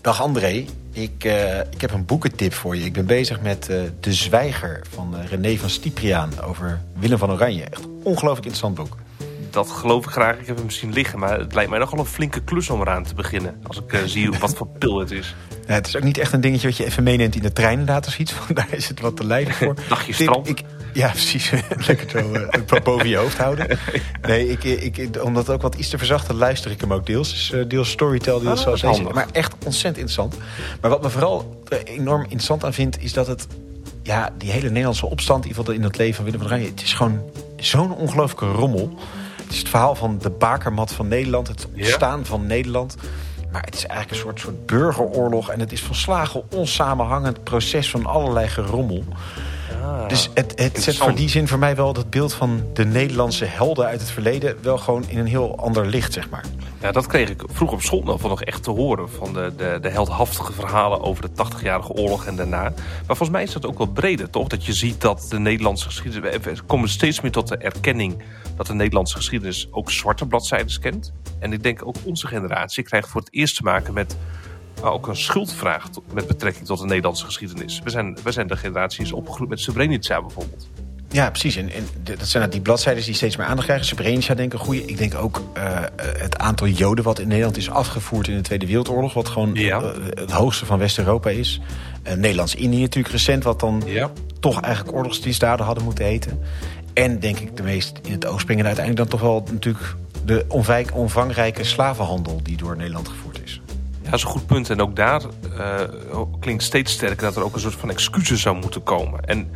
Dag André, ik, uh, ik heb een boekentip voor je. Ik ben bezig met uh, De Zwijger van uh, René van Stipriaan over Willem van Oranje. Echt een ongelooflijk interessant boek. Dat geloof ik graag. Ik heb hem misschien liggen, maar het lijkt mij nogal een flinke klus om eraan te beginnen. Als ik zie wat voor pil het is. Ja, het is ook niet echt een dingetje wat je even meeneemt in de trein inderdaad of iets. Daar is het wat te lijden voor. Dagje strand. Ik, ja, precies. Lekker zo uh, boven je hoofd houden. Nee, ik, ik, om dat ook wat iets te verzachten, luister ik hem ook deels. Dus uh, deels storytell, deels oh, zoals deze. Maar echt ontzettend interessant. Maar wat me vooral enorm interessant aan vindt, is dat het... Ja, die hele Nederlandse opstand, in ieder geval in het leven van Willem van Oranje... het is gewoon zo'n ongelooflijke rommel. Het is het verhaal van de bakermat van Nederland. Het ontstaan ja. van Nederland. Maar het is eigenlijk een soort, soort burgeroorlog. En het is volslagen onsamenhangend proces van allerlei gerommel. Ah, dus het, het zet voor die zin voor mij wel dat beeld van de Nederlandse helden uit het verleden... wel gewoon in een heel ander licht, zeg maar. Ja, dat kreeg ik vroeg op school nog echt te horen. Van de, de, de heldhaftige verhalen over de 80-jarige oorlog en daarna. Maar volgens mij is dat ook wel breder, toch? Dat je ziet dat de Nederlandse geschiedenis... We komen steeds meer tot de erkenning dat de Nederlandse geschiedenis ook zwarte bladzijden kent. En ik denk ook onze generatie krijgt voor het eerst te maken met ook een schuldvraag met betrekking tot de Nederlandse geschiedenis. We zijn, we zijn de generaties opgegroeid met Srebrenica bijvoorbeeld. Ja, precies. En, en dat zijn die bladzijden die steeds meer aandacht krijgen. Srebrenica denk ik een goede. Ik denk ook uh, het aantal Joden wat in Nederland is afgevoerd in de Tweede Wereldoorlog. Wat gewoon ja. uh, het hoogste van West-Europa is. Uh, Nederlands-Indië natuurlijk recent. Wat dan ja. toch eigenlijk oorlogsdienstdaden hadden moeten heten. En denk ik de meest in het oog springen uiteindelijk dan toch wel natuurlijk de onwijk, omvangrijke slavenhandel die door Nederland gevoerd is. Dat is een goed punt. En ook daar uh, klinkt steeds sterker dat er ook een soort van excuses zou moeten komen. En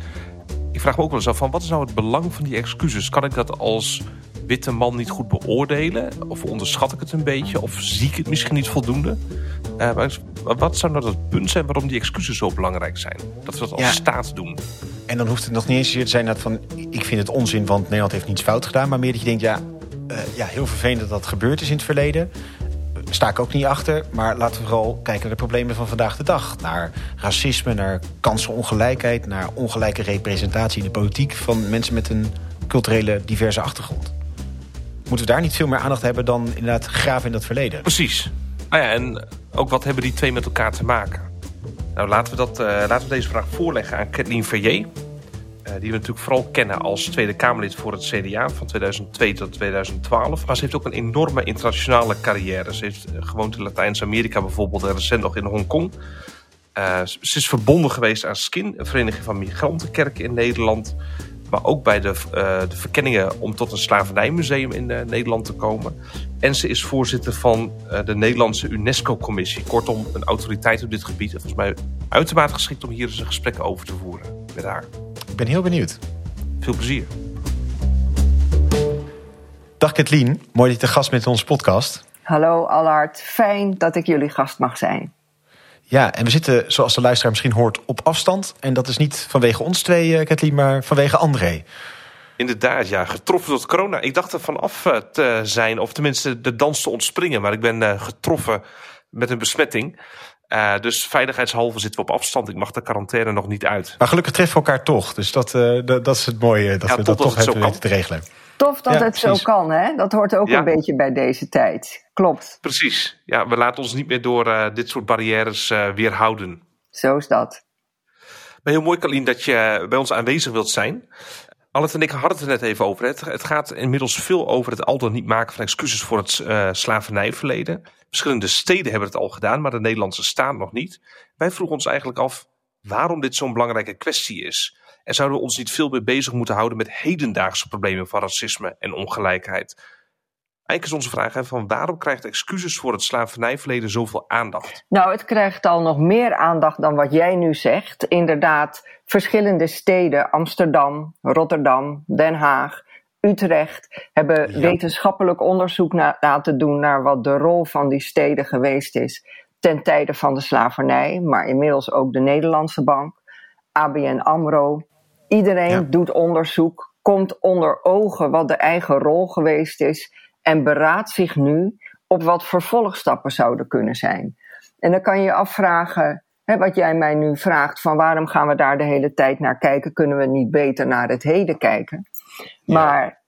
ik vraag me ook wel eens af van wat is nou het belang van die excuses? Kan ik dat als witte man niet goed beoordelen? Of onderschat ik het een beetje? Of zie ik het misschien niet voldoende? Uh, maar wat zou nou het punt zijn waarom die excuses zo belangrijk zijn? Dat we dat als ja. staat doen. En dan hoeft het nog niet eens te zijn dat van... ik vind het onzin, want Nederland heeft niets fout gedaan. Maar meer dat je denkt, ja, uh, ja heel vervelend dat dat gebeurd is in het verleden sta ik ook niet achter. Maar laten we vooral kijken naar de problemen van vandaag de dag. Naar racisme, naar kansenongelijkheid... naar ongelijke representatie in de politiek... van mensen met een culturele diverse achtergrond. Moeten we daar niet veel meer aandacht hebben... dan inderdaad graven in dat verleden? Precies. Ah ja, en ook wat hebben die twee met elkaar te maken? Nou, laten we, dat, uh, laten we deze vraag voorleggen aan Kathleen Verrier... Uh, die we natuurlijk vooral kennen als Tweede Kamerlid voor het CDA van 2002 tot 2012. Maar ze heeft ook een enorme internationale carrière. Ze heeft gewoond in Latijns-Amerika bijvoorbeeld en recent nog in Hongkong. Uh, ze is verbonden geweest aan SKIN, een vereniging van migrantenkerken in Nederland. Maar ook bij de, de verkenningen om tot een slavernijmuseum in Nederland te komen. En ze is voorzitter van de Nederlandse UNESCO-commissie. Kortom, een autoriteit op dit gebied. En volgens mij uitermate geschikt om hier eens een gesprek over te voeren met haar. Ik ben heel benieuwd. Veel plezier. Dag Kathleen, mooi dat je te gast bent in onze podcast. Hallo Allard, fijn dat ik jullie gast mag zijn. Ja, en we zitten, zoals de luisteraar misschien hoort, op afstand. En dat is niet vanwege ons twee, uh, Kathleen, maar vanwege André. Inderdaad, ja, getroffen door corona. Ik dacht er vanaf uh, te zijn, of tenminste de dans te ontspringen. Maar ik ben uh, getroffen met een besmetting. Uh, dus veiligheidshalve zitten we op afstand. Ik mag de quarantaine nog niet uit. Maar gelukkig treffen we elkaar toch. Dus dat, uh, dat, dat, is het mooie dat ja, we dat toch hebben weten te regelen. Tof dat ja, het precies. zo kan, hè? Dat hoort ook ja. een beetje bij deze tijd. Klopt. Precies. Ja, we laten ons niet meer door uh, dit soort barrières weerhouden. Zo is dat. Maar heel mooi, Kalien, dat je bij ons aanwezig wilt zijn. Allet en ik hadden het er net even over. Het, het gaat inmiddels veel over het al dan niet maken van excuses voor het uh, slavernijverleden. Verschillende steden hebben het al gedaan, maar de Nederlandse staat nog niet. Wij vroegen ons eigenlijk af waarom dit zo'n belangrijke kwestie is. En zouden we ons niet veel meer bezig moeten houden met hedendaagse problemen van racisme en ongelijkheid? Eigenlijk is onze vraag hè, van waarom krijgt excuses voor het slavernijverleden zoveel aandacht? Nou, het krijgt al nog meer aandacht dan wat jij nu zegt. Inderdaad, verschillende steden, Amsterdam, Rotterdam, Den Haag, Utrecht, hebben ja. wetenschappelijk onderzoek na, laten doen naar wat de rol van die steden geweest is ten tijde van de slavernij, maar inmiddels ook de Nederlandse Bank, ABN AMRO. Iedereen ja. doet onderzoek, komt onder ogen wat de eigen rol geweest is en beraadt zich nu op wat vervolgstappen zouden kunnen zijn. En dan kan je je afvragen, hè, wat jij mij nu vraagt, van waarom gaan we daar de hele tijd naar kijken? Kunnen we niet beter naar het heden kijken? Ja. Maar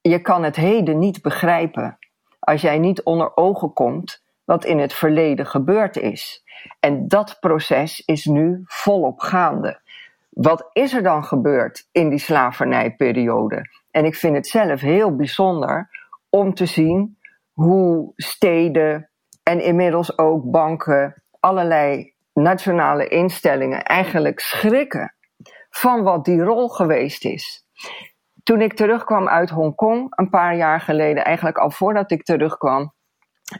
je kan het heden niet begrijpen als jij niet onder ogen komt wat in het verleden gebeurd is. En dat proces is nu volop gaande. Wat is er dan gebeurd in die slavernijperiode? En ik vind het zelf heel bijzonder om te zien hoe steden en inmiddels ook banken, allerlei nationale instellingen eigenlijk schrikken van wat die rol geweest is. Toen ik terugkwam uit Hongkong, een paar jaar geleden, eigenlijk al voordat ik terugkwam,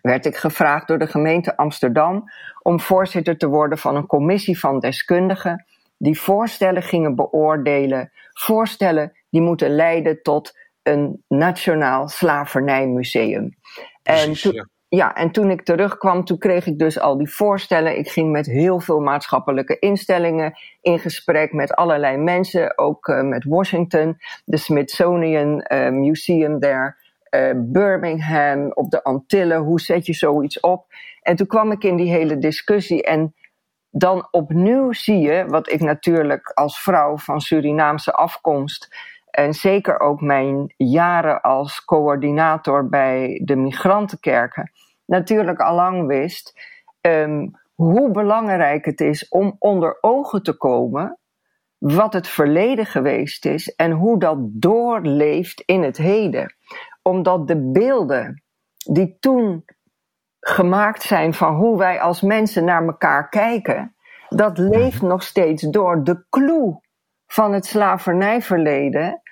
werd ik gevraagd door de gemeente Amsterdam om voorzitter te worden van een commissie van deskundigen die voorstellen gingen beoordelen, voorstellen die moeten leiden tot een nationaal slavernijmuseum. En toen, ja, en toen ik terugkwam, toen kreeg ik dus al die voorstellen. Ik ging met heel veel maatschappelijke instellingen in gesprek met allerlei mensen, ook uh, met Washington, de Smithsonian uh, Museum daar, uh, Birmingham, op de Antillen. Hoe zet je zoiets op? En toen kwam ik in die hele discussie en dan opnieuw zie je, wat ik natuurlijk als vrouw van Surinaamse afkomst en zeker ook mijn jaren als coördinator bij de migrantenkerken natuurlijk al lang wist, um, hoe belangrijk het is om onder ogen te komen wat het verleden geweest is en hoe dat doorleeft in het heden. Omdat de beelden die toen gemaakt zijn van hoe wij als mensen naar elkaar kijken, dat leeft nog steeds door. De clue van het slavernijverleden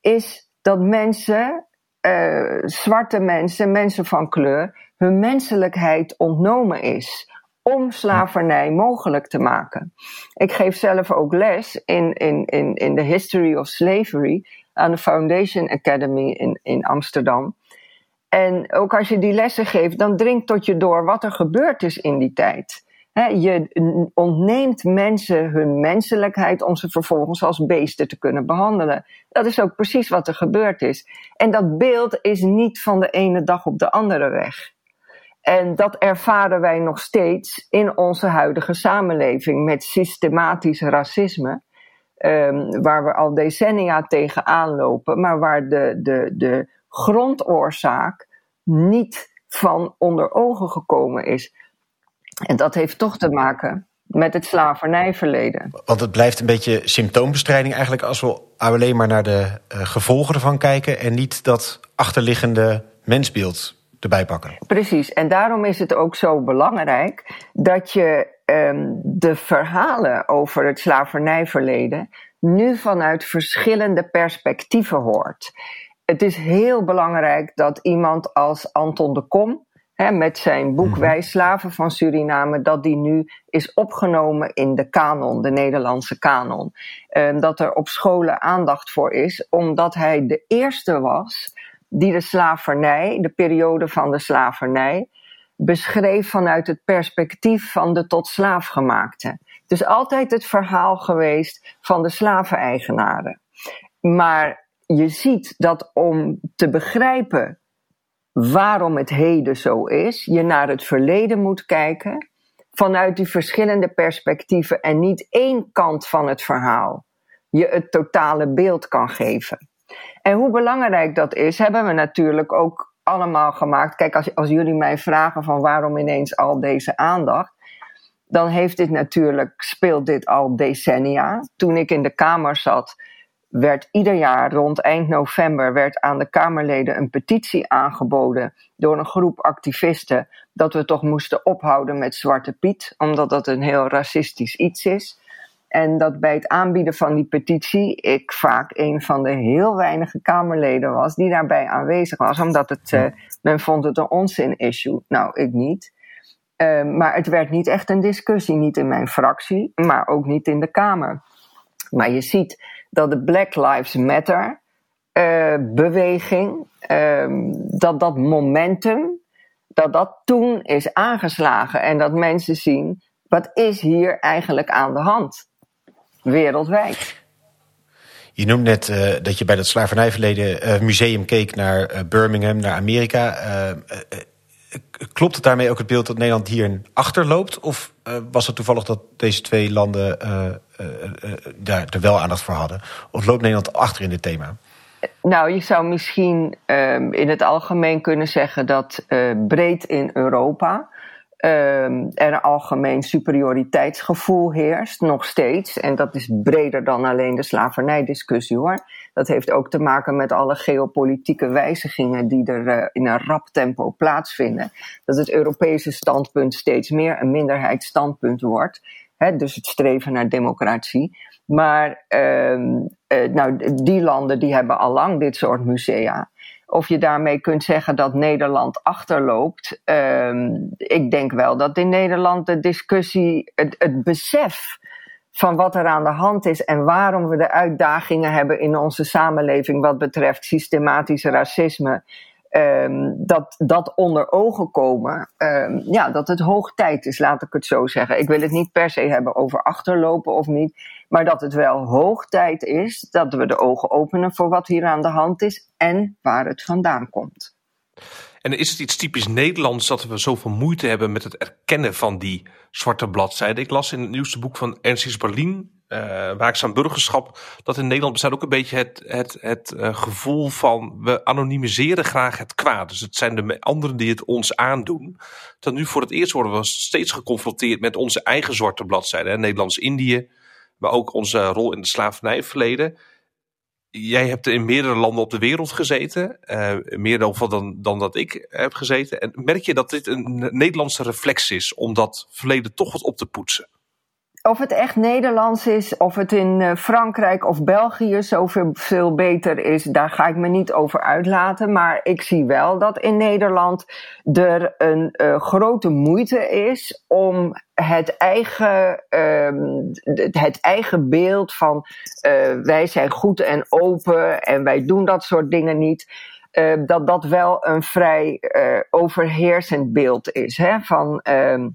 is dat mensen, uh, zwarte mensen, mensen van kleur, hun menselijkheid ontnomen is om slavernij mogelijk te maken. Ik geef zelf ook les in, in, in, in the history of slavery aan de Foundation Academy in, in Amsterdam. En ook als je die lessen geeft, dan dringt tot je door wat er gebeurd is in die tijd je ontneemt mensen hun menselijkheid om ze vervolgens als beesten te kunnen behandelen. Dat is ook precies wat er gebeurd is. En dat beeld is niet van de ene dag op de andere weg. En dat ervaren wij nog steeds in onze huidige samenleving met systematisch racisme. Um, waar we al decennia tegenaan lopen, maar waar de, de, de grondoorzaak niet van onder ogen gekomen is. En dat heeft toch te maken met het slavernijverleden. Want het blijft een beetje symptoombestrijding eigenlijk als we alleen maar naar de uh, gevolgen ervan kijken en niet dat achterliggende mensbeeld erbij pakken. Precies, en daarom is het ook zo belangrijk dat je um, de verhalen over het slavernijverleden nu vanuit verschillende perspectieven hoort. Het is heel belangrijk dat iemand als Anton de Kom met zijn boek mhm. Wij Slaven van Suriname, dat die nu is opgenomen in de kanon, de Nederlandse kanon. Uh, dat er op scholen aandacht voor is, omdat hij de eerste was die de slavernij, de periode van de slavernij, beschreef vanuit het perspectief van de tot slaafgemaakte. Het is altijd het verhaal geweest van de slaveneigenaren. Maar je ziet dat om te begrijpen waarom het heden zo is, je naar het verleden moet kijken vanuit die verschillende perspectieven en niet één kant van het verhaal je het totale beeld kan geven. En hoe belangrijk dat is, hebben we natuurlijk ook allemaal gemaakt. Kijk, als, als jullie mij vragen van waarom ineens al deze aandacht, dan heeft dit natuurlijk, speelt dit al decennia. Toen ik in de Kamer zat, werd ieder jaar rond eind november werd aan de Kamerleden een petitie aangeboden door een groep activisten dat we toch moesten ophouden met Zwarte Piet, omdat dat een heel racistisch iets is. En dat bij het aanbieden van die petitie ik vaak een van de heel weinige Kamerleden was die daarbij aanwezig was, omdat het, uh, men vond het een onzin-issue. Nou, ik niet. Uh, maar het werd niet echt een discussie, niet in mijn fractie, maar ook niet in de Kamer. Maar je ziet dat de Black Lives Matter uh, beweging, uh, dat dat momentum, dat dat toen is aangeslagen en dat mensen zien, wat is hier eigenlijk aan de hand? Wereldwijd. Je noemt net uh, dat je bij dat slavernijverleden uh, museum keek naar Birmingham, naar Amerika. Klopt het daarmee ook het beeld dat Nederland hierin achterloopt? Of was het toevallig dat deze twee landen uh, daar er wel aandacht voor hadden? Of loopt Nederland achter in dit thema? Nou, je zou misschien uh, in het algemeen kunnen zeggen dat breed in Europa um, er een algemeen superioriteitsgevoel heerst, nog steeds. En dat is breder dan alleen de slavernijdiscussie hoor. Dat heeft ook te maken met alle geopolitieke wijzigingen die er uh, in een rap tempo plaatsvinden. Dat het Europese standpunt steeds meer een minderheidsstandpunt wordt. Hè, dus het streven naar democratie. Maar um, uh, nou, die landen die hebben al lang dit soort musea. Of je daarmee kunt zeggen dat Nederland achterloopt. Um, ik denk wel dat in Nederland de discussie, het, besef van wat er aan de hand is en waarom we de uitdagingen hebben in onze samenleving wat betreft systematisch racisme um, dat dat onder ogen komen, um, ja, dat het hoog tijd is, laat ik het zo zeggen. Ik wil het niet per se hebben over achterlopen of niet, maar dat het wel hoog tijd is dat we de ogen openen voor wat hier aan de hand is en waar het vandaan komt. En is het iets typisch Nederlands dat we zoveel moeite hebben met het erkennen van die zwarte bladzijden? Ik las in het nieuwste boek van Ernst Berlin, uh, waakzaam burgerschap, dat in Nederland bestaat ook een beetje het, het, het uh, gevoel van we anonimiseren graag het kwaad. Dus het zijn de anderen die het ons aandoen. Dat nu voor het eerst worden we steeds geconfronteerd met onze eigen zwarte bladzijden. Nederlands-Indië, maar ook onze rol in het slavernijverleden. Jij hebt in meerdere landen op de wereld gezeten, uh, meer dan, dan, dan dat ik heb gezeten. En merk je dat dit een Nederlandse reflex is om dat verleden toch wat op te poetsen? Of het echt Nederlands is, of het in uh, Frankrijk of België zoveel veel beter is, daar ga ik me niet over uitlaten. Maar ik zie wel dat in Nederland er een uh, grote moeite is om het eigen, um, het eigen beeld van uh, wij zijn goed en open en wij doen dat soort dingen niet. dat dat wel een vrij overheersend beeld is. Hè? Van, um,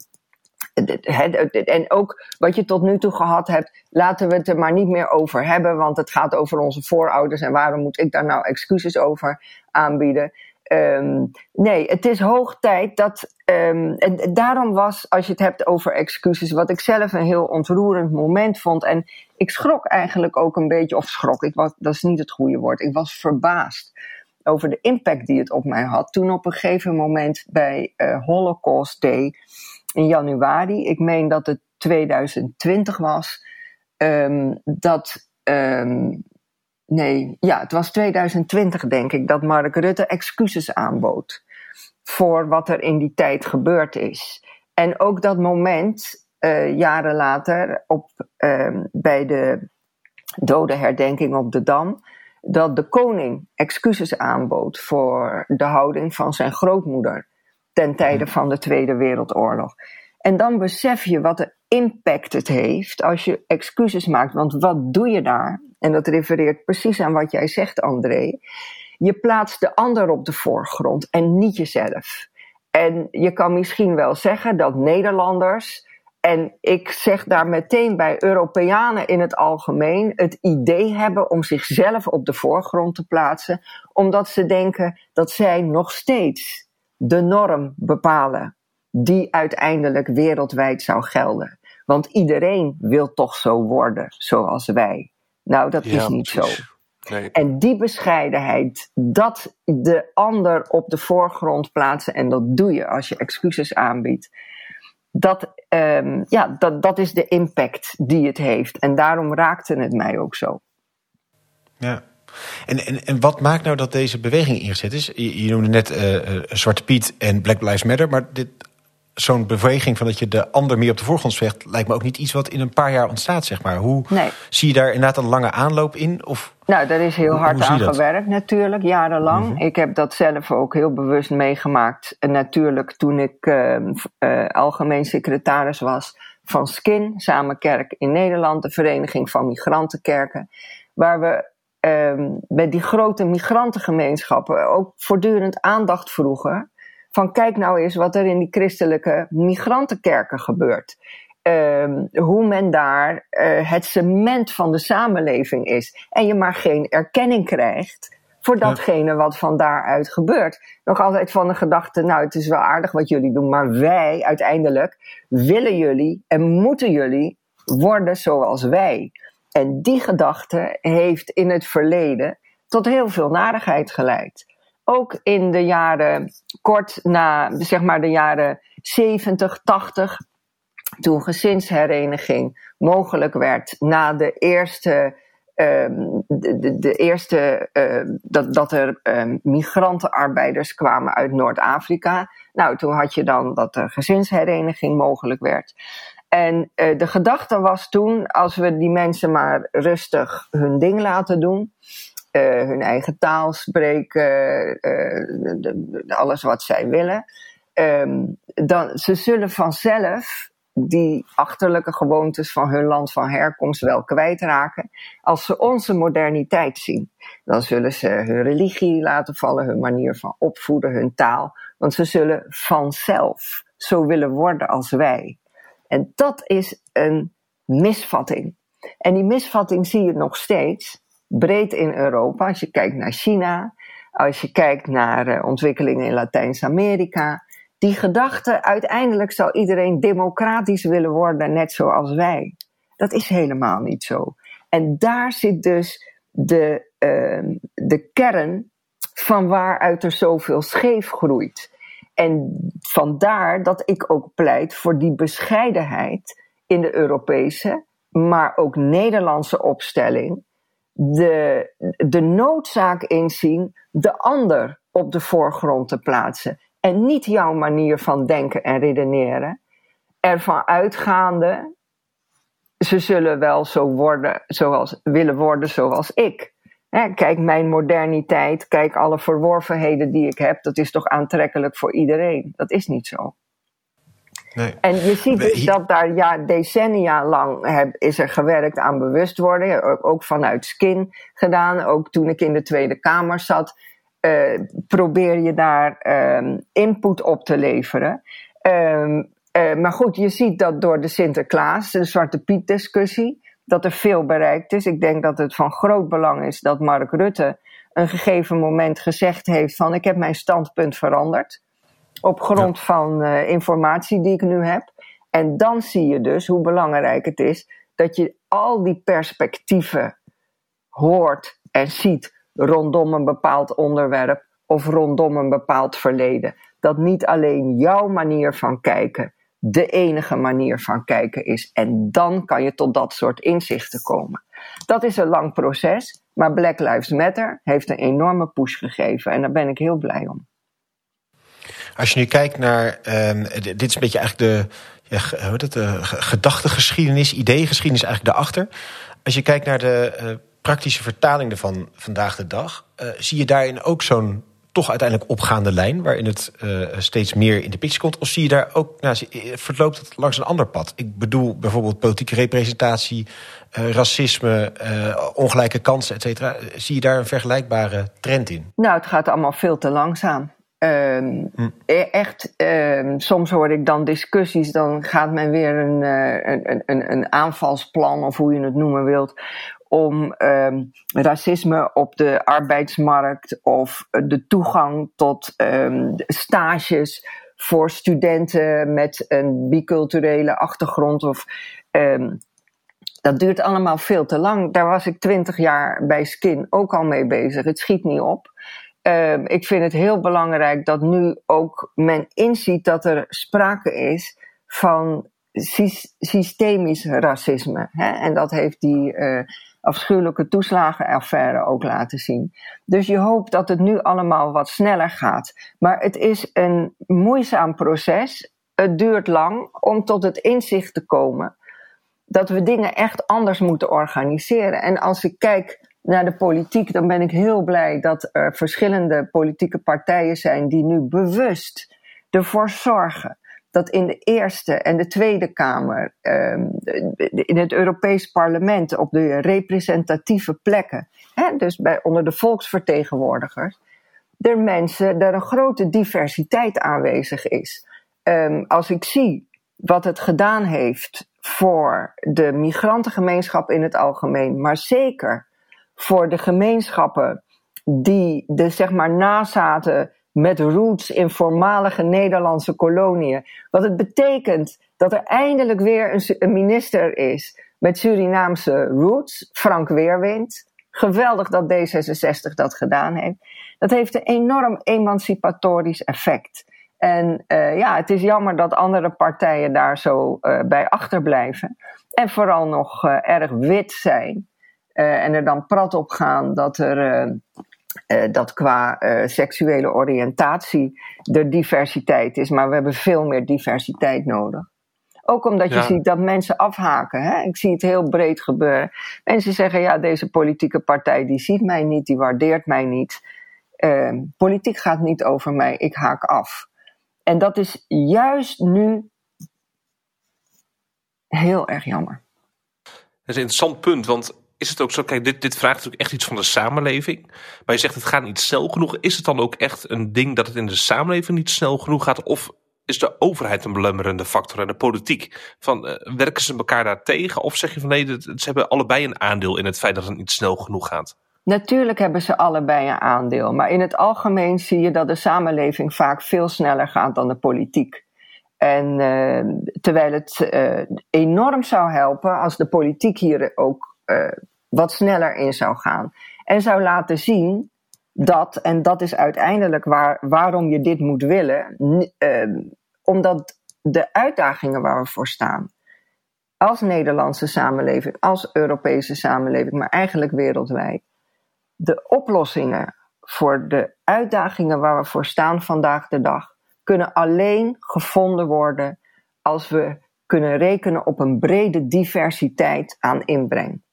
en ook wat je tot nu toe gehad hebt, laten we het er maar niet meer over hebben, want het gaat over onze voorouders en waarom moet ik daar nou excuses over aanbieden? Um, nee, het is hoog tijd dat. Um, en daarom was, als je het hebt over excuses, wat ik zelf een heel ontroerend moment vond. En ik schrok eigenlijk ook een beetje, of schrok, ik dat is niet het goede woord. Ik was verbaasd over de impact die het op mij had. Toen op een gegeven moment bij uh, Holocaust Day in januari, ik meen dat het 2020 was, um, dat. Um, nee, ja, het was 2020 denk ik, dat Mark Rutte excuses aanbood voor wat er in die tijd gebeurd is. En ook dat moment, uh, jaren later, op, um, bij de dodenherdenking op de Dam, dat de koning excuses aanbood voor de houding van zijn grootmoeder ten tijde van de Tweede Wereldoorlog. En dan besef je wat de impact het heeft als je excuses maakt. Want wat doe je daar? En dat refereert precies aan wat jij zegt, André. Je plaatst de ander op de voorgrond en niet jezelf. En je kan misschien wel zeggen dat Nederlanders, en ik zeg daar meteen bij Europeanen in het algemeen, het idee hebben om zichzelf op de voorgrond te plaatsen, omdat ze denken dat zij nog steeds de norm bepalen die uiteindelijk wereldwijd zou gelden. Want iedereen wil toch zo worden zoals wij. Nou, dat ja, is niet precies. zo. Nee. En die bescheidenheid, dat de ander op de voorgrond plaatsen, en dat doe je als je excuses aanbiedt. Dat, um, ja, dat, dat is de impact die het heeft. En daarom raakte het mij ook zo. Ja. En, en, en wat maakt nou dat deze beweging ingezet is? Je, je noemde net uh, Zwarte Piet en Black Lives Matter, maar dit, zo'n beweging van dat je de ander meer op de voorgrond vecht, lijkt me ook niet iets wat in een paar jaar ontstaat, zeg maar. Hoe nee. zie je daar inderdaad een lange aanloop in? Of, nou, daar is heel hard aan gewerkt natuurlijk, jarenlang. Mm -hmm. Ik heb dat zelf ook heel bewust meegemaakt. En natuurlijk toen ik uh, uh, algemeen secretaris was van SKIN, Samen Kerk in Nederland, de Vereniging van Migrantenkerken, waar we um, bij die grote migrantengemeenschappen ook voortdurend aandacht vroegen van kijk nou eens wat er in die christelijke migrantenkerken gebeurt. Um, hoe men daar uh, het cement van de samenleving is. En je maar geen erkenning krijgt voor datgene wat van daaruit gebeurt. Nog altijd van de gedachte, nou het is wel aardig wat jullie doen, maar wij uiteindelijk willen jullie en moeten jullie worden zoals wij. En die gedachte heeft in het verleden tot heel veel narigheid geleid ook in de jaren kort na, zeg maar de jaren 70, 80, toen gezinshereniging mogelijk werd na de eerste. Um, de, de, de, eerste uh, dat, dat er um, migrantenarbeiders kwamen uit Noord-Afrika. Nou, toen had je dan dat er gezinshereniging mogelijk werd. En uh, de gedachte was toen, als we die mensen maar rustig hun ding laten doen, uh, hun eigen taal spreken, de, de, alles wat zij willen, um, dan ze zullen vanzelf die achterlijke gewoontes van hun land van herkomst wel kwijtraken. Als ze onze moderniteit zien, dan zullen ze hun religie laten vallen, hun manier van opvoeden, hun taal. Want ze zullen vanzelf zo willen worden als wij. En dat is een misvatting. En die misvatting zie je nog steeds breed in Europa. Als je kijkt naar China, als je kijkt naar uh, ontwikkelingen in Latijns-Amerika. Die gedachte, uiteindelijk zal iedereen democratisch willen worden, net zoals wij. Dat is helemaal niet zo. En daar zit dus de, uh, de kern van waaruit er zoveel scheef groeit. En vandaar dat ik ook pleit voor die bescheidenheid in de Europese, maar ook Nederlandse opstelling. De, de noodzaak inzien de ander op de voorgrond te plaatsen. En niet jouw manier van denken en redeneren. Ervan uitgaande, ze zullen wel zo worden, zoals, willen worden zoals ik kijk, mijn moderniteit, kijk alle verworvenheden die ik heb, dat is toch aantrekkelijk voor iedereen. Dat is niet zo. Nee. En je ziet dus dat daar ja, decennia lang heb, is er gewerkt aan bewustwording, ook vanuit Skin gedaan. Ook toen ik in de Tweede Kamer zat, uh, probeer je daar um, input op te leveren. Um, uh, maar goed, je ziet dat door de Sinterklaas, de Zwarte Piet discussie, dat er veel bereikt is. Ik denk dat het van groot belang is dat Mark Rutte een gegeven moment gezegd heeft van ik heb mijn standpunt veranderd. Op grond van uh, informatie die ik nu heb. En dan zie je dus hoe belangrijk het is dat je al die perspectieven hoort en ziet rondom een bepaald onderwerp of rondom een bepaald verleden. Dat niet alleen jouw manier van kijken de enige manier van kijken is. En dan kan je tot dat soort inzichten komen. Dat is een lang proces, maar Black Lives Matter heeft een enorme push gegeven en daar ben ik heel blij om. Als je nu kijkt naar, um, dit is een beetje eigenlijk de, ja, hoe de gedachtegeschiedenis, ideegeschiedenis eigenlijk daarachter. Als je kijkt naar de uh, praktische vertaling ervan vandaag de dag, uh, zie je daarin ook zo'n toch uiteindelijk opgaande lijn, waarin het uh, steeds meer in de picture komt? Of zie je daar ook, nou, verloopt het langs een ander pad? Ik bedoel bijvoorbeeld politieke representatie, uh, racisme, uh, ongelijke kansen, et cetera. Zie je daar een vergelijkbare trend in? Nou, het gaat allemaal veel te langzaam. Um, hm. Echt, um, soms hoor ik dan discussies, dan gaat men weer een, een, een, een aanvalsplan, of hoe je het noemen wilt, om um, racisme op de arbeidsmarkt of de toegang tot um, stages voor studenten met een biculturele achtergrond of um, dat duurt allemaal veel te lang. Daar was ik twintig jaar bij Skin ook al mee bezig. Het schiet niet op. Ik vind het heel belangrijk dat nu ook men inziet dat er sprake is van systemisch racisme. Hè? En dat heeft die uh, afschuwelijke toeslagenaffaire ook laten zien. Dus je hoopt dat het nu allemaal wat sneller gaat. Maar het is een moeizaam proces. Het duurt lang om tot het inzicht te komen dat we dingen echt anders moeten organiseren. En als ik kijk naar de politiek, dan ben ik heel blij dat er verschillende politieke partijen zijn die nu bewust ervoor zorgen dat in de Eerste en de Tweede Kamer, um, in het Europees Parlement, op de representatieve plekken, dus bij, onder de volksvertegenwoordigers, er mensen, er een grote diversiteit aanwezig is. Um, als ik zie wat het gedaan heeft voor de migrantengemeenschap in het algemeen, maar zeker voor de gemeenschappen die de zeg maar nazaten met roots in voormalige Nederlandse koloniën. Wat het betekent dat er eindelijk weer een, minister is met Surinaamse roots, Frank Weerwind. Geweldig dat D66 dat gedaan heeft. Dat heeft een enorm emancipatorisch effect. En uh, ja, het is jammer dat andere partijen daar zo uh, bij achterblijven. En vooral nog uh, erg wit zijn. en er dan prat op gaan dat er. Dat qua seksuele oriëntatie er diversiteit is. Maar we hebben veel meer diversiteit nodig. Ook omdat je ziet dat mensen afhaken. Hè? Ik zie het heel breed gebeuren. Mensen zeggen, ja, deze politieke partij die ziet mij niet, die waardeert mij niet. politiek gaat niet over mij, ik haak af. En dat is juist nu heel erg jammer. Dat is een interessant punt, want is het ook zo, kijk, dit, dit vraagt natuurlijk echt iets van de samenleving. Maar je zegt het gaat niet snel genoeg. Is het dan ook echt een ding dat het in de samenleving niet snel genoeg gaat? Of is de overheid een belemmerende factor en de politiek? Van, uh, werken ze elkaar daar tegen? Of zeg je van nee, ze hebben allebei een aandeel in het feit dat het niet snel genoeg gaat? Natuurlijk hebben ze allebei een aandeel, maar in het algemeen zie je dat de samenleving vaak veel sneller gaat dan de politiek. En uh, terwijl het uh, enorm zou helpen als de politiek hier ook wat sneller in zou gaan. En zou laten zien dat, en dat is uiteindelijk waar, waarom je dit moet willen, omdat de uitdagingen waar we voor staan, als Nederlandse samenleving, als Europese samenleving, maar eigenlijk wereldwijd, de oplossingen voor de uitdagingen waar we voor staan vandaag de dag kunnen alleen gevonden worden als we kunnen rekenen op een brede diversiteit aan inbreng.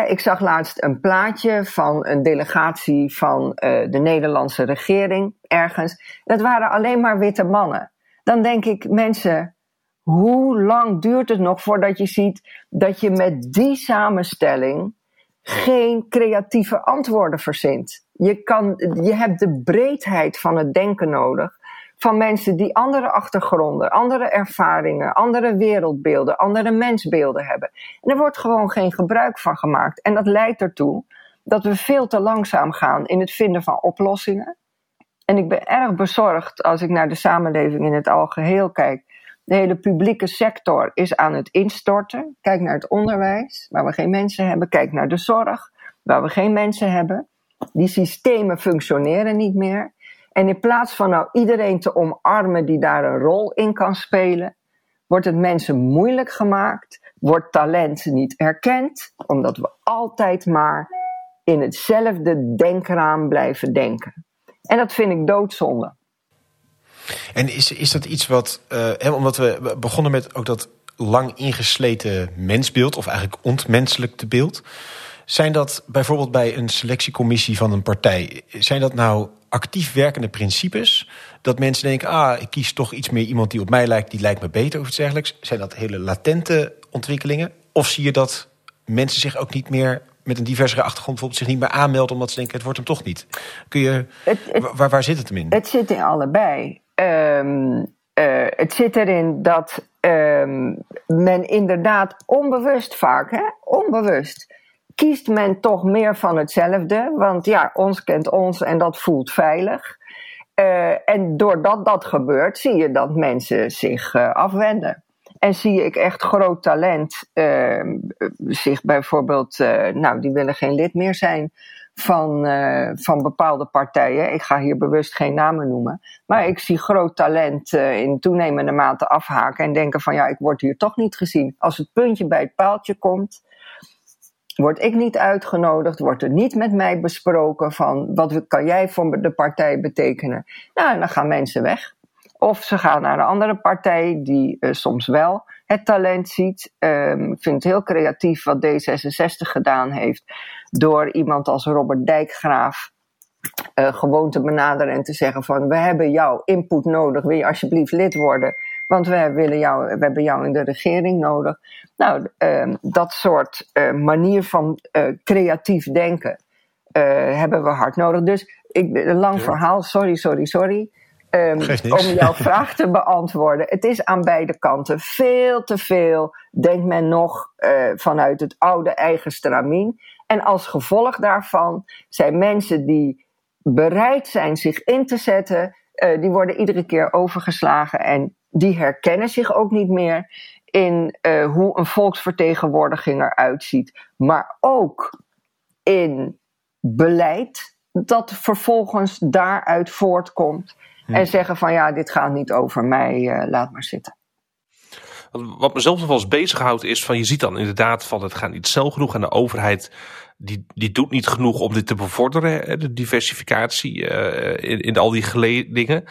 Ik zag laatst een plaatje van een delegatie van uh, de Nederlandse regering ergens. Dat waren alleen maar witte mannen. Dan denk ik, mensen, hoe lang duurt het nog voordat je ziet dat je met die samenstelling geen creatieve antwoorden verzint. Je, kan, je hebt de breedheid van het denken nodig. Van mensen die andere achtergronden, andere ervaringen, andere wereldbeelden, andere mensbeelden hebben. En er wordt gewoon geen gebruik van gemaakt. En dat leidt ertoe dat we veel te langzaam gaan in het vinden van oplossingen. En ik ben erg bezorgd als ik naar de samenleving in het algeheel kijk de hele publieke sector is aan het instorten. Kijk naar het onderwijs, waar we geen mensen hebben. Kijk naar de zorg, waar we geen mensen hebben. Die systemen functioneren niet meer. En in plaats van nou iedereen te omarmen die daar een rol in kan spelen, wordt het mensen moeilijk gemaakt, wordt talent niet erkend, omdat we altijd maar in hetzelfde denkraam blijven denken. En dat vind ik doodzonde. En is, is dat iets wat, uh, omdat we begonnen met ook dat lang ingesleten mensbeeld, of eigenlijk ontmenselijkte beeld. Zijn dat bijvoorbeeld bij een selectiecommissie van een partij, zijn dat nou actief werkende principes? Dat mensen denken, ah, ik kies toch iets meer iemand die op mij lijkt, die lijkt me beter of iets dergelijks. Zijn dat hele latente ontwikkelingen? Of zie je dat mensen zich ook niet meer met een diversere achtergrond bijvoorbeeld zich niet meer aanmelden omdat ze denken het wordt hem toch niet. Kun je, waar, waar zit het hem in? Het zit in allebei. Um, uh, het zit erin dat um, men inderdaad onbewust vaak, hè, onbewust, kiest men toch meer van hetzelfde. Want ja, ons kent ons en dat voelt veilig. Uh, en doordat dat gebeurt, zie je dat mensen zich uh, afwenden. En zie ik echt groot talent uh, zich bijvoorbeeld, nou, die willen geen lid meer zijn van, van bepaalde partijen. Ik ga hier bewust geen namen noemen. Maar ik zie groot talent in toenemende mate afhaken en denken van ja, ik word hier toch niet gezien. Als het puntje bij het paaltje komt, word ik niet uitgenodigd, wordt er niet met mij besproken van wat kan jij voor de partij betekenen. Nou, dan gaan mensen weg. Of ze gaan naar een andere partij die uh, soms wel het talent ziet. Um, ik vind het heel creatief wat D66 gedaan heeft door iemand als Robert Dijkgraaf uh, gewoon te benaderen en te zeggen van we hebben jouw input nodig, wil je alsjeblieft lid worden? Want we, willen jou, we hebben jou in de regering nodig. Nou, uh, dat soort uh, manier van uh, creatief denken hebben we hard nodig. Dus ik, een lang ja. verhaal, sorry, sorry, sorry. Um, om jouw vraag te beantwoorden. Het is aan beide kanten veel te veel, denkt men nog, vanuit het oude eigen stramien. En als gevolg daarvan zijn mensen die bereid zijn zich in te zetten, uh, die worden iedere keer overgeslagen en die herkennen zich ook niet meer in uh, hoe een volksvertegenwoordiging eruit ziet, maar ook in beleid dat vervolgens daaruit voortkomt. En zeggen van ja, dit gaat niet over mij, laat maar zitten. Wat mezelf nog wel eens bezighoudt is van je ziet dan inderdaad van het gaat niet snel genoeg en de overheid die, die doet niet genoeg om dit te bevorderen, de diversificatie uh, in, in al die geledingen.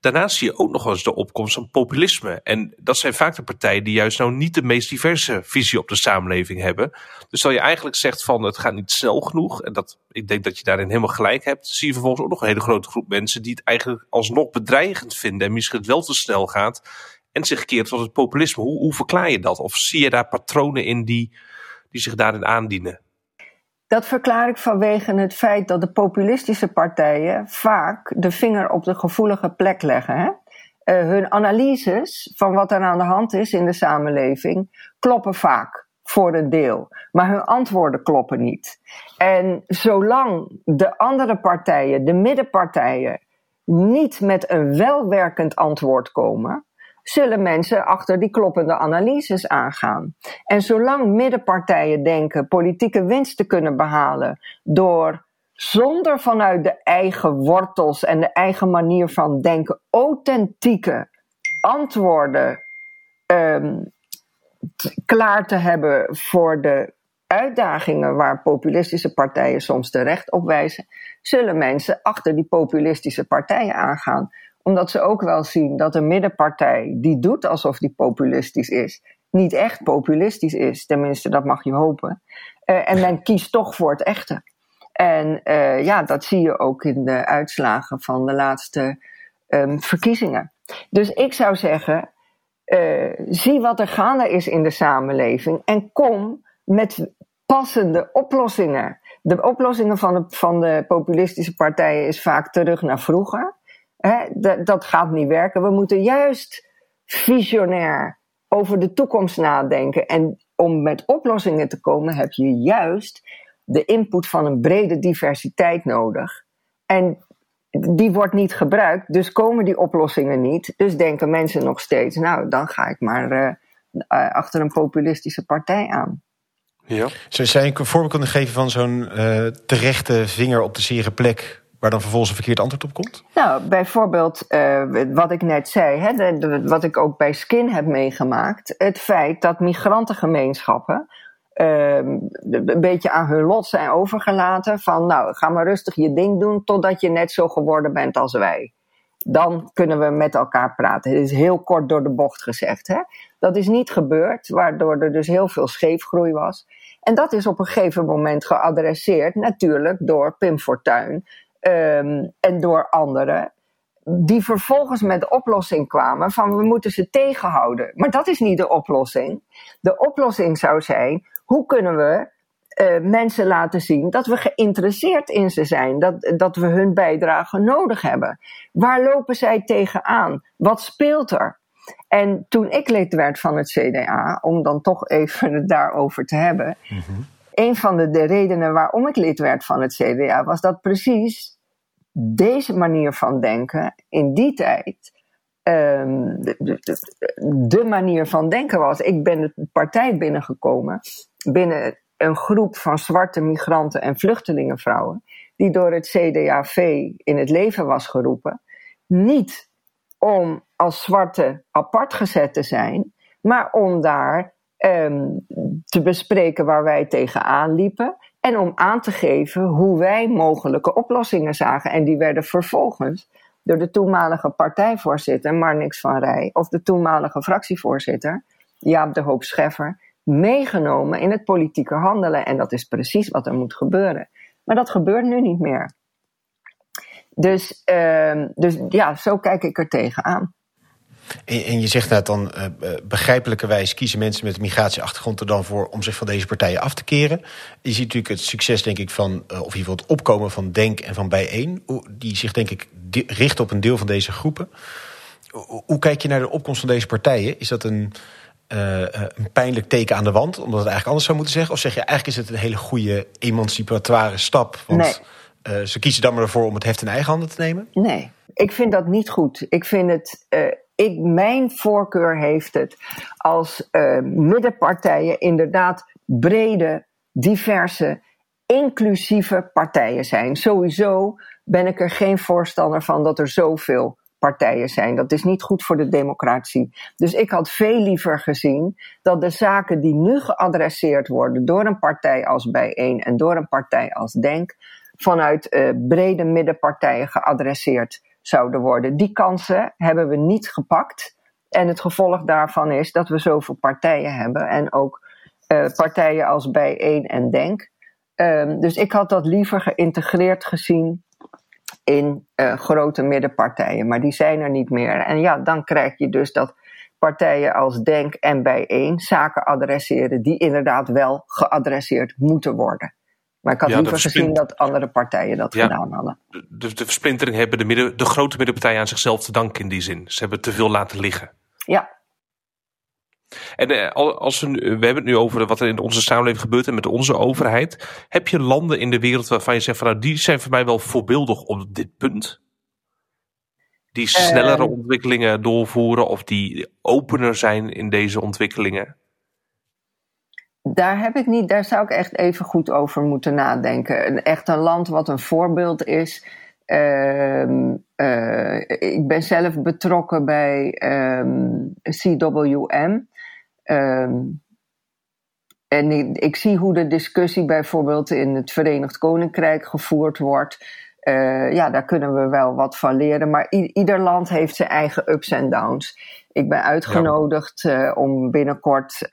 Daarnaast zie je ook nog eens de opkomst van populisme. En dat zijn vaak de partijen die juist nou niet de meest diverse visie op de samenleving hebben. Dus als je eigenlijk zegt van het gaat niet snel genoeg, en dat, ik denk dat je daarin helemaal gelijk hebt, zie je vervolgens ook nog een hele grote groep mensen die het eigenlijk alsnog bedreigend vinden en misschien het wel te snel gaat en zich keert tot het populisme. Hoe, hoe verklaar je dat? Of zie je daar patronen in die, die zich daarin aandienen? Dat verklaar ik vanwege het feit dat de populistische partijen vaak de vinger op de gevoelige plek leggen. Hè? Uh, hun analyses van wat er aan de hand is in de samenleving kloppen vaak voor een deel, maar hun antwoorden kloppen niet. En zolang de andere partijen, de middenpartijen, niet met een welwerkend antwoord komen, zullen mensen achter die kloppende analyses aangaan. En zolang middenpartijen denken politieke winst te kunnen behalen door zonder vanuit de eigen wortels en de eigen manier van denken authentieke antwoorden um, klaar te hebben voor de uitdagingen waar populistische partijen soms terecht op wijzen, zullen mensen achter die populistische partijen aangaan omdat ze ook wel zien dat een middenpartij die doet alsof die populistisch is, niet echt populistisch is. Tenminste, dat mag je hopen. Uh, en men kiest toch voor het echte. En uh, ja, dat zie je ook in de uitslagen van de laatste um, verkiezingen. Dus ik zou zeggen, uh, zie wat er gaande is in de samenleving en kom met passende oplossingen. De oplossingen van de, van de populistische partijen is vaak terug naar vroeger dat gaat niet werken. We moeten juist visionair over de toekomst nadenken. En om met oplossingen te komen heb je juist de input van een brede diversiteit nodig. En die wordt niet gebruikt, dus komen die oplossingen niet. Dus denken mensen nog steeds, nou, dan ga ik maar uh, achter een populistische partij aan. Ja. Zou je een voorbeeld kunnen geven van zo'n uh, terechte vinger op de zere plek waar dan vervolgens een verkeerd antwoord op komt? Nou, bijvoorbeeld uh, wat ik net zei, hè, wat ik ook bij Skin heb meegemaakt. Het feit dat migrantengemeenschappen uh, een beetje aan hun lot zijn overgelaten. Van nou, ga maar rustig je ding doen totdat je net zo geworden bent als wij. Dan kunnen we met elkaar praten. Het is heel kort door de bocht gezegd. Hè? Dat is niet gebeurd, waardoor er dus heel veel scheefgroei was. En dat is op een gegeven moment geadresseerd, natuurlijk door Pim Fortuyn, um, en door anderen, die vervolgens met de oplossing kwamen van we moeten ze tegenhouden. Maar dat is niet de oplossing. De oplossing zou zijn, hoe kunnen we uh, mensen laten zien dat we geïnteresseerd in ze zijn, dat, dat we hun bijdrage nodig hebben. Waar lopen zij tegenaan? Wat speelt er? En toen ik lid werd van het CDA, om dan toch even het daarover te hebben, -hmm een van de, de, redenen waarom ik lid werd van het CDA was dat precies deze manier van denken in die tijd um, de, de, de, manier van denken was. Ik ben de partij binnengekomen binnen een groep van zwarte migranten en vluchtelingenvrouwen die door het CDAV in het leven was geroepen. Niet om als zwarte apart gezet te zijn, maar om daar um, te bespreken waar wij tegenaan liepen. En om aan te geven hoe wij mogelijke oplossingen zagen. En die werden vervolgens door de toenmalige partijvoorzitter Marnix van Rij. of de toenmalige fractievoorzitter Jaap de Hoop Scheffer. meegenomen in het politieke handelen. En dat is precies wat er moet gebeuren. Maar dat gebeurt nu niet meer. Dus, uh, dus ja, zo kijk ik er tegenaan. En, en je zegt net dan, uh, begrijpelijkerwijs kiezen mensen met een migratieachtergrond er dan voor om zich van deze partijen af te keren. Je ziet natuurlijk het succes, denk ik, van, uh, of in ieder geval het opkomen van Denk en van Bijeen, die zich, denk ik, richt op een deel van deze groepen. Hoe, hoe kijk je naar de opkomst van deze partijen? Is dat een, een pijnlijk teken aan de wand, omdat het eigenlijk anders zou moeten zeggen? Of zeg je eigenlijk is het een hele goede emancipatoire stap? Want nee. ze kiezen dan maar ervoor om het heft in eigen handen te nemen? Nee, ik vind dat niet goed. Ik vind het ik, mijn voorkeur heeft het als uh, middenpartijen inderdaad brede, diverse, inclusieve partijen zijn. Sowieso ben ik er geen voorstander van dat er zoveel middenpartijen zijn. Dat is niet goed voor de democratie. Dus ik had veel liever gezien dat de zaken die nu geadresseerd worden door een partij als Bijeen en door een partij als Denk, vanuit uh, brede middenpartijen geadresseerd zouden worden. Die kansen hebben we niet gepakt. En het gevolg daarvan is dat we zoveel partijen hebben en ook uh, partijen als Bijeen en Denk. Um, dus ik had dat liever geïntegreerd gezien in uh, grote middenpartijen, maar die zijn er niet meer. En ja, dan krijg je dus dat partijen als Denk en Bijeen zaken adresseren die inderdaad wel geadresseerd moeten worden. Maar ik had liever gezien dat andere partijen dat gedaan hadden. De, de, versplintering hebben de, midden, de grote middenpartijen aan zichzelf te danken in die zin. Ze hebben te veel laten liggen. Ja. En eh, als we, we hebben het nu over wat er in onze samenleving gebeurt en met onze overheid. Heb je landen in de wereld waarvan je zegt van nou die zijn voor mij wel voorbeeldig op dit punt? Die snellere uh, ontwikkelingen doorvoeren of die opener zijn in deze ontwikkelingen? Daar heb ik niet, daar zou ik echt even goed over moeten nadenken. Echt een land wat een voorbeeld is. Uh, uh, ik ben zelf betrokken bij CWM. Um, en ik, zie hoe de discussie bijvoorbeeld in het Verenigd Koninkrijk gevoerd wordt. Uh, ja, daar kunnen we wel wat van leren. Maar ieder land heeft zijn eigen ups en downs. Ik ben uitgenodigd uh, om binnenkort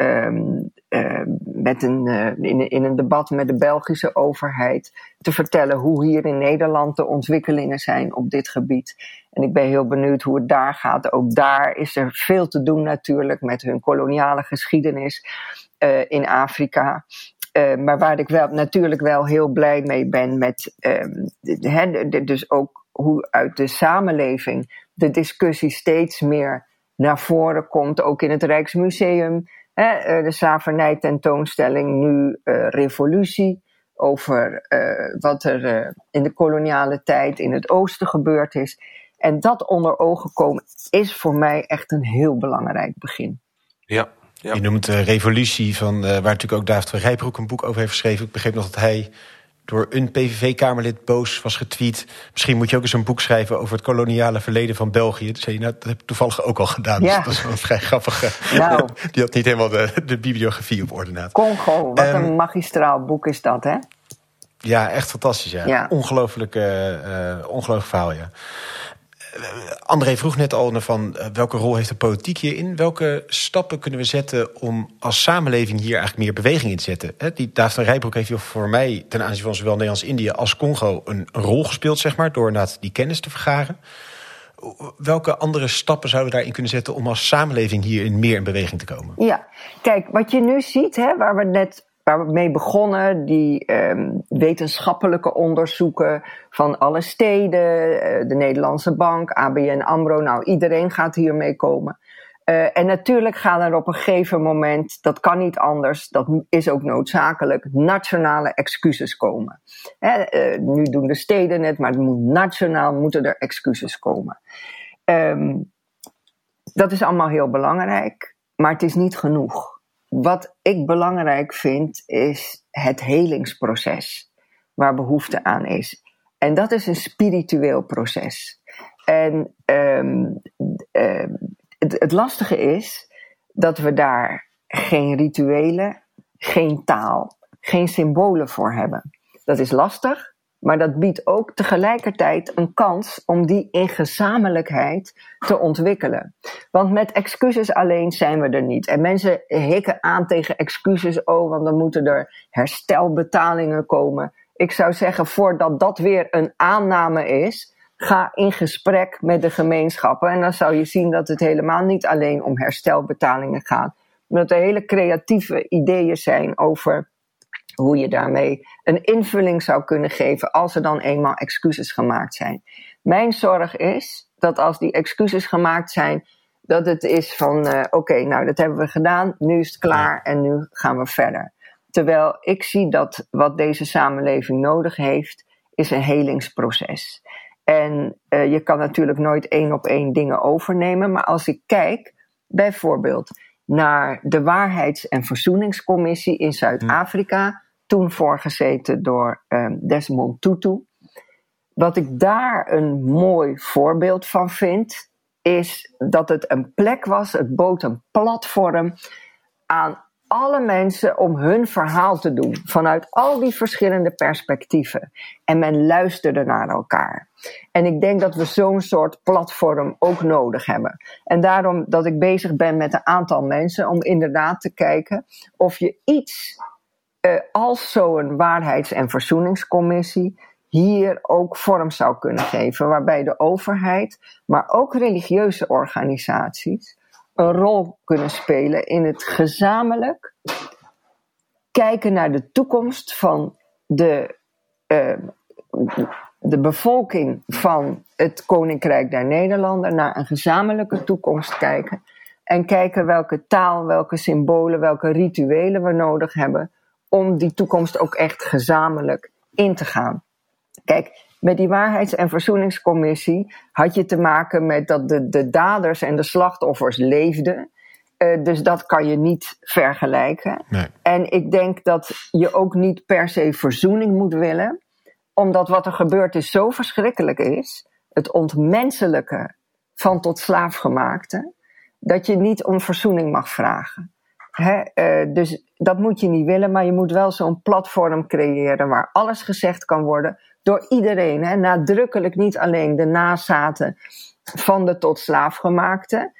met een, in, in, een debat met de Belgische overheid te vertellen hoe hier in Nederland de ontwikkelingen zijn op dit gebied. En ik ben heel benieuwd hoe het daar gaat. Ook daar is er veel te doen natuurlijk met hun koloniale geschiedenis in Afrika. Uh, maar waar ik wel, natuurlijk wel heel blij mee ben met, de, dus ook hoe uit de samenleving de discussie steeds meer naar voren komt, ook in het Rijksmuseum. Hè, eh, de slavernij-tentoonstelling, nu uh, revolutie, over uh, wat er in de koloniale tijd in het oosten gebeurd is. En dat onder ogen komen is voor mij echt een heel belangrijk begin. Ja, ja. Je noemt de revolutie, van, waar natuurlijk ook David van Rijbroek een boek over heeft geschreven. Ik begreep nog dat hij door een PVV-Kamerlid boos was getweet. Misschien moet je ook eens een boek schrijven over het koloniale verleden van België. Dat, zei je, nou, dat heb ik toevallig ook al gedaan. Dus ja. Dus dat is wel vrij grappig. Nou. Die had niet helemaal de, de bibliografie op orde. Congo, wat um, een magistraal boek is dat, hè? Ja, echt fantastisch. Ja. ja. Ongelooflijk, uh, ongelooflijk verhaal, ja. André vroeg net al van uh, welke rol heeft de politiek hierin? Welke stappen kunnen we zetten om als samenleving hier eigenlijk meer beweging in te zetten? Die David van Rijbroek heeft voor mij ten aanzien van zowel Nederlands-Indië als Congo een, een, rol gespeeld, zeg maar, door inderdaad die kennis te vergaren. Welke andere stappen zouden we daarin kunnen zetten om als samenleving hierin meer in beweging te komen? Ja, kijk, wat je nu ziet, hè, waar we net waar we mee begonnen, die um, wetenschappelijke onderzoeken van alle steden, uh, de Nederlandse Bank, ABN AMRO, nou iedereen gaat hiermee komen. Uh, en natuurlijk gaan er op een gegeven moment, dat kan niet anders, dat is ook noodzakelijk, nationale excuses komen. Hè, uh, nu doen de steden het, maar het moet nationaal moeten er excuses komen. Um, dat is allemaal heel belangrijk, maar het is niet genoeg. Wat ik belangrijk vind is het helingsproces waar behoefte aan is. En dat is een spiritueel proces. En um, het, het lastige is dat we daar geen rituelen, geen taal, geen symbolen voor hebben. Dat is lastig, maar dat biedt ook tegelijkertijd een kans om die in gezamenlijkheid te ontwikkelen. Want met excuses alleen zijn we er niet. En mensen hikken aan tegen excuses. Oh, want dan moeten er herstelbetalingen komen. Ik zou zeggen, voordat dat weer een aanname is, ga in gesprek met de gemeenschappen. En dan zou je zien dat het helemaal niet alleen om herstelbetalingen gaat. Maar dat er hele creatieve ideeën zijn over hoe je daarmee een invulling zou kunnen geven als er dan eenmaal excuses gemaakt zijn. Mijn zorg is dat als die excuses gemaakt zijn, dat het is van uh, oké, nou dat hebben we gedaan, nu is het klaar en nu gaan we verder. Terwijl ik zie dat wat deze samenleving nodig heeft, is een helingsproces. En uh, je kan natuurlijk nooit één op één dingen overnemen, maar als ik kijk bijvoorbeeld naar de Waarheids- en Verzoeningscommissie in Zuid-Afrika, toen voorgezeten door um, Desmond Tutu. wat ik daar een mooi voorbeeld van vind, is dat het een plek was, het bood een platform aan alle mensen om hun verhaal te doen vanuit al die verschillende perspectieven. En men luisterde naar elkaar. En ik denk dat we zo'n soort platform ook nodig hebben. En daarom dat ik bezig ben met een aantal mensen om inderdaad te kijken of je iets uh, als zo'n waarheids- en verzoeningscommissie hier ook vorm zou kunnen geven, waarbij de overheid, maar ook religieuze organisaties een rol kunnen spelen in het gezamenlijk kijken naar de toekomst van de, uh, de bevolking van het Koninkrijk der Nederlanden, naar een gezamenlijke toekomst kijken. En kijken welke taal, welke symbolen, welke rituelen we nodig hebben om die toekomst ook echt gezamenlijk in te gaan. Kijk, met die Waarheids- en Verzoeningscommissie had je te maken met dat de, de daders en de slachtoffers leefden. Uh, dus dat kan je niet vergelijken. Nee. En ik denk dat je ook niet per se verzoening moet willen, omdat wat er gebeurd is zo verschrikkelijk is, het ontmenselijke van tot slaafgemaakte, dat je niet om verzoening mag vragen. Uh, dus dat moet je niet willen, maar je moet wel zo'n platform creëren waar alles gezegd kan worden door iedereen. Hè? Nadrukkelijk niet alleen de nazaten van de tot slaafgemaakte,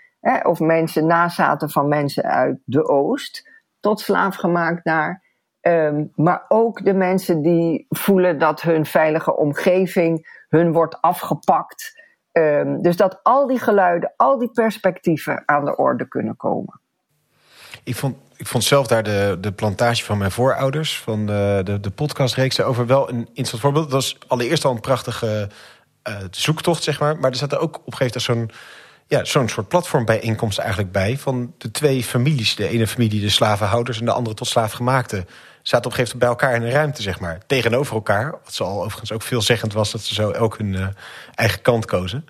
of mensen nazaten van mensen uit de Oost, tot slaafgemaakt daar. Um, maar ook de mensen die voelen dat hun veilige omgeving hun wordt afgepakt. Um, dus dat al die geluiden, al die perspectieven aan de orde kunnen komen. Ik vond, ik vond zelf daar de, de plantage van mijn voorouders, van de, de, de podcastreeks over wel een interessant voorbeeld. Dat was allereerst al een prachtige uh, zoektocht, zeg maar. Maar er zat er ook op een gegeven moment zo'n ja, zo'n soort platformbijeenkomst eigenlijk bij. Van de twee families. De ene familie, de slavenhouders, en de andere tot slaafgemaakte. Zaten op een gegeven moment bij elkaar in een ruimte, zeg maar. Tegenover elkaar. Wat ze al overigens ook veelzeggend was dat ze zo elk hun uh, eigen kant kozen.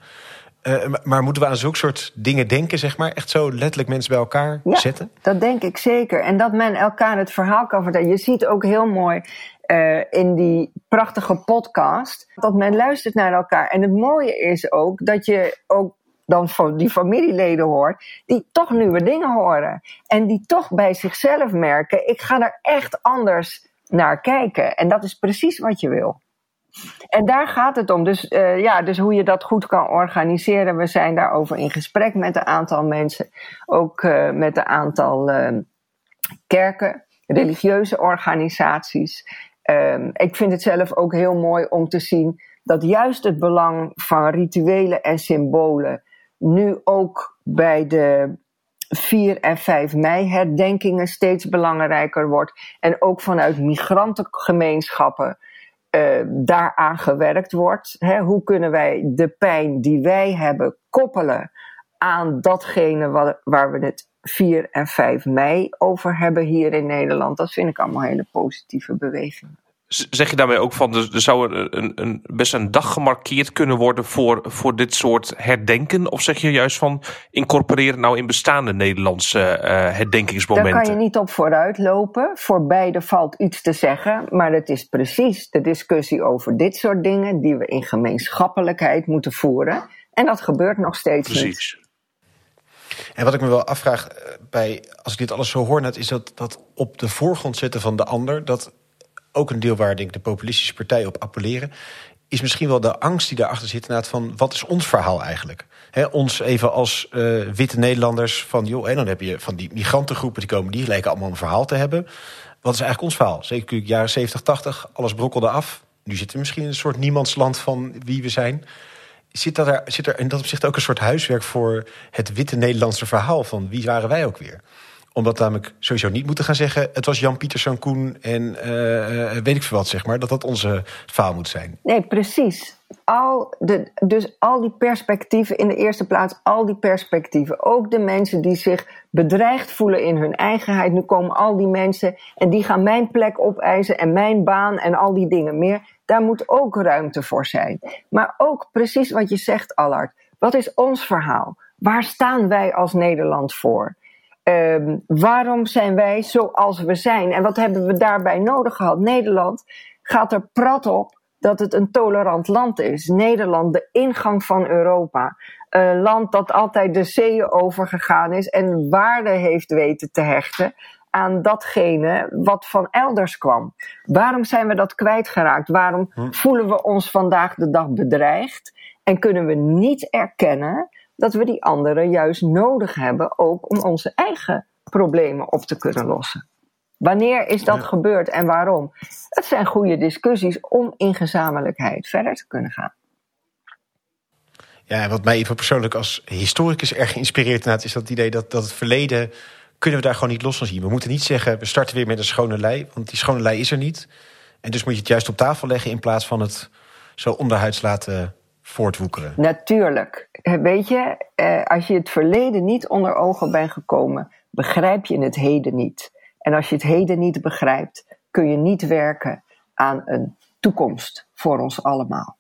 Uh, maar moeten we aan zulke soort dingen denken, zeg maar? Echt zo letterlijk mensen bij elkaar ja, zetten? Dat denk ik zeker. En dat men elkaar het verhaal kan vertellen. Je ziet ook heel mooi uh, in die prachtige podcast dat men luistert naar elkaar. En het mooie is ook dat je ook dan van die familieleden hoort, die toch nieuwe dingen horen. En die toch bij zichzelf merken: ik ga er echt anders naar kijken. En dat is precies wat je wil. En daar gaat het om. Dus, uh, ja, dus hoe je dat goed kan organiseren. We zijn daarover in gesprek met een aantal mensen. Ook uh, met een aantal uh, kerken, religieuze organisaties. Um, ik vind het zelf ook heel mooi om te zien dat juist het belang van rituelen en symbolen nu ook bij de 4 en 5 mei herdenkingen steeds belangrijker wordt. En ook vanuit migrantengemeenschappen uh, daaraan gewerkt wordt. Hè, hoe kunnen wij de pijn die wij hebben koppelen aan datgene wat, waar we het 4 en 5 mei over hebben hier in Nederland? Dat vind ik allemaal hele positieve bewegingen. Zeg je daarmee ook van, er zou er een, een, best een dag gemarkeerd kunnen worden voor, voor dit soort herdenken? Of zeg je juist van, incorporeer het nou in bestaande Nederlandse uh, herdenkingsmomenten? Daar kan je niet op vooruit lopen. Voor beide valt iets te zeggen. Maar het is precies de discussie over dit soort dingen die we in gemeenschappelijkheid moeten voeren. En dat gebeurt nog steeds precies. niet. En wat ik me wel afvraag, bij, als ik dit alles zo hoor net, is dat, dat op de voorgrond zetten van de ander, dat ook een deel waar denk ik, de populistische partijen op appelleren, is misschien wel de angst die daarachter zit. Inderdaad, van wat is ons verhaal eigenlijk? Ons even als uh, witte Nederlanders van joh, en dan heb je van die migrantengroepen die komen, die lijken allemaal een verhaal te hebben. Wat is eigenlijk ons verhaal? Zeker de jaren 70, 80, alles brokkelde af. Nu zitten we misschien in een soort niemandsland van wie we zijn. Zit, dat zit er in dat opzicht ook een soort huiswerk voor het witte Nederlandse verhaal van wie waren wij ook weer? Omdat namelijk sowieso niet moeten gaan zeggen... het was Jan Pieterszoon Koen en uh, weet ik veel wat, zeg maar. Dat dat onze verhaal moet zijn. Nee, precies. Al de, dus al die perspectieven, in de eerste plaats al die perspectieven. Ook de mensen die zich bedreigd voelen in hun eigenheid. Nu komen al die mensen en die gaan mijn plek opeisen... en mijn baan en al die dingen meer. Daar moet ook ruimte voor zijn. Maar ook precies wat je zegt, Allard. Wat is ons verhaal? Waar staan wij als Nederland voor? Um, waarom zijn wij zoals we zijn? En wat hebben we daarbij nodig gehad? Nederland gaat er prat op dat het een tolerant land is. Nederland, de ingang van Europa. Een land dat altijd de zeeën overgegaan is en waarde heeft weten te hechten aan datgene wat van elders kwam. Waarom zijn we dat kwijtgeraakt? Waarom hm. voelen we ons vandaag de dag bedreigd? En kunnen we niet erkennen dat we die anderen juist nodig hebben, ook om onze eigen problemen op te kunnen lossen? Wanneer is dat gebeurd en waarom? Het zijn goede discussies om in gezamenlijkheid verder te kunnen gaan. Ja, en wat mij even persoonlijk als historicus erg geïnspireerd heeft, is dat idee dat, dat het verleden kunnen we daar gewoon niet los van zien. We moeten niet zeggen, we starten weer met een schone lei, want die schone lei is er niet. En dus moet je het juist op tafel leggen in plaats van het zo onderhuids laten voortwoekeren. Natuurlijk. Weet je, eh, als je het verleden niet onder ogen bent gekomen, begrijp je het heden niet. En als je het heden niet begrijpt, kun je niet werken aan een toekomst voor ons allemaal.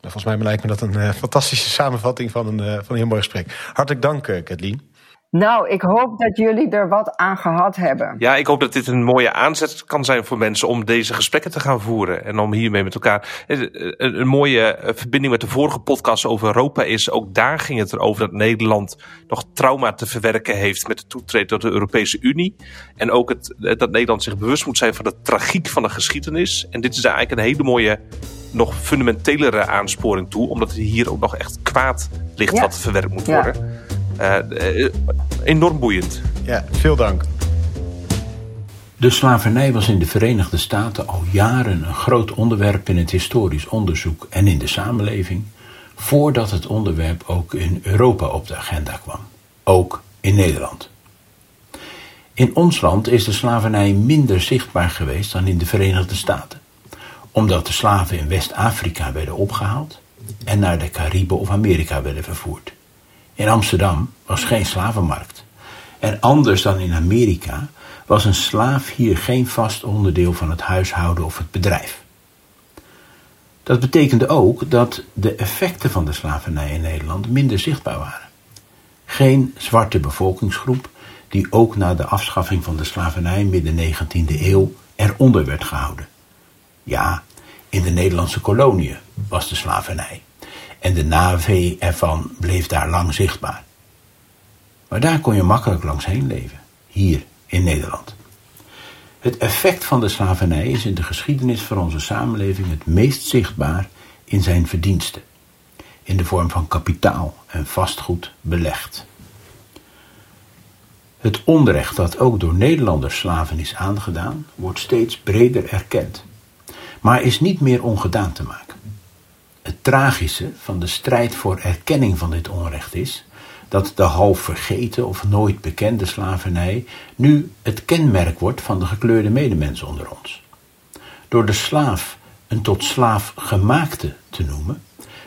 Volgens mij lijkt me dat een uh, fantastische samenvatting van een, van een heel mooi gesprek. Hartelijk dank, Kathleen. Nou, ik hoop dat jullie er wat aan gehad hebben. Ja, ik hoop dat dit een mooie aanzet kan zijn voor mensen om deze gesprekken te gaan voeren. En om hiermee met elkaar. Een, een mooie verbinding met de vorige podcast over Europa is. Ook daar ging het erover dat Nederland nog trauma te verwerken heeft met de toetreden tot de Europese Unie. En ook het, dat Nederland zich bewust moet zijn van de tragiek van de geschiedenis. En dit is eigenlijk een hele mooie nog fundamentelere aansporing toe, omdat hier ook nog echt kwaad ligt wat verwerkt moet worden. Enorm boeiend. Ja, veel dank. De slavernij was in de Verenigde Staten al jaren een groot onderwerp in het historisch onderzoek en in de samenleving, voordat het onderwerp ook in Europa op de agenda kwam, ook in Nederland. In ons land is de slavernij minder zichtbaar geweest dan in de Verenigde Staten omdat de slaven in West-Afrika werden opgehaald en naar de Cariben of Amerika werden vervoerd. In Amsterdam was geen slavenmarkt. En anders dan in Amerika was een slaaf hier geen vast onderdeel van het huishouden of het bedrijf. Dat betekende ook dat de effecten van de slavernij in Nederland minder zichtbaar waren. Geen zwarte bevolkingsgroep die ook na de afschaffing van de slavernij midden 19e eeuw eronder werd gehouden. Ja, in de Nederlandse koloniën was de slavernij. En de navee ervan bleef daar lang zichtbaar. Maar daar kon je makkelijk langs heen leven, hier in Nederland. Het effect van de slavernij is in de geschiedenis van onze samenleving het meest zichtbaar in zijn verdiensten, in de vorm van kapitaal en vastgoed belegd. Het onrecht dat ook door Nederlanders slaven is aangedaan, wordt steeds breder erkend maar is niet meer ongedaan te maken. Het tragische van de strijd voor erkenning van dit onrecht is dat de half vergeten of nooit bekende slavernij nu het kenmerk wordt van de gekleurde medemens onder ons. Door de slaaf een tot slaaf gemaakte te noemen,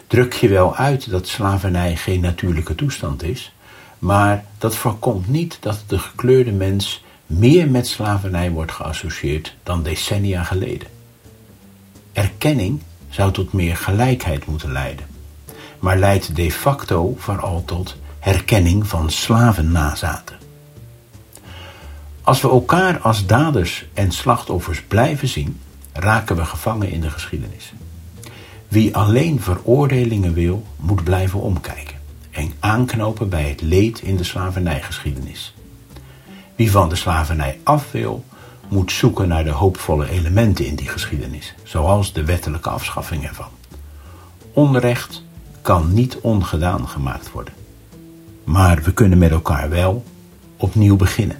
druk je wel uit dat slavernij geen natuurlijke toestand is, maar dat voorkomt niet dat de gekleurde mens meer met slavernij wordt geassocieerd dan decennia geleden. Erkenning zou tot meer gelijkheid moeten leiden, maar leidt de facto vooral tot herkenning van slavennazaten. Als we elkaar als daders en slachtoffers blijven zien, raken we gevangen in de geschiedenis. Wie alleen veroordelingen wil, moet blijven omkijken en aanknopen bij het leed in de slavernijgeschiedenis. Wie van de slavernij af wil, moet zoeken naar de hoopvolle elementen in die geschiedenis, zoals de wettelijke afschaffing ervan. Onrecht kan niet ongedaan gemaakt worden. Maar we kunnen met elkaar wel opnieuw beginnen.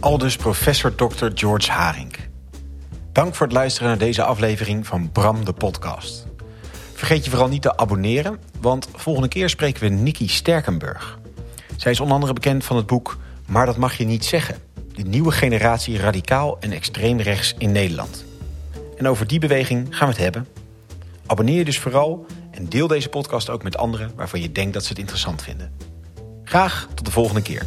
Aldus professor Dr. George Haring. Dank voor het luisteren naar deze aflevering van Bram de podcast. Vergeet je vooral niet te abonneren, want volgende keer spreken we Nicky Sterkenburg. Zij is onder andere bekend van het boek Maar dat mag je niet zeggen. De nieuwe generatie radicaal en extreem rechts in Nederland. En over die beweging gaan we het hebben. Abonneer je dus vooral en deel deze podcast ook met anderen waarvan je denkt dat ze het interessant vinden. Graag tot de volgende keer.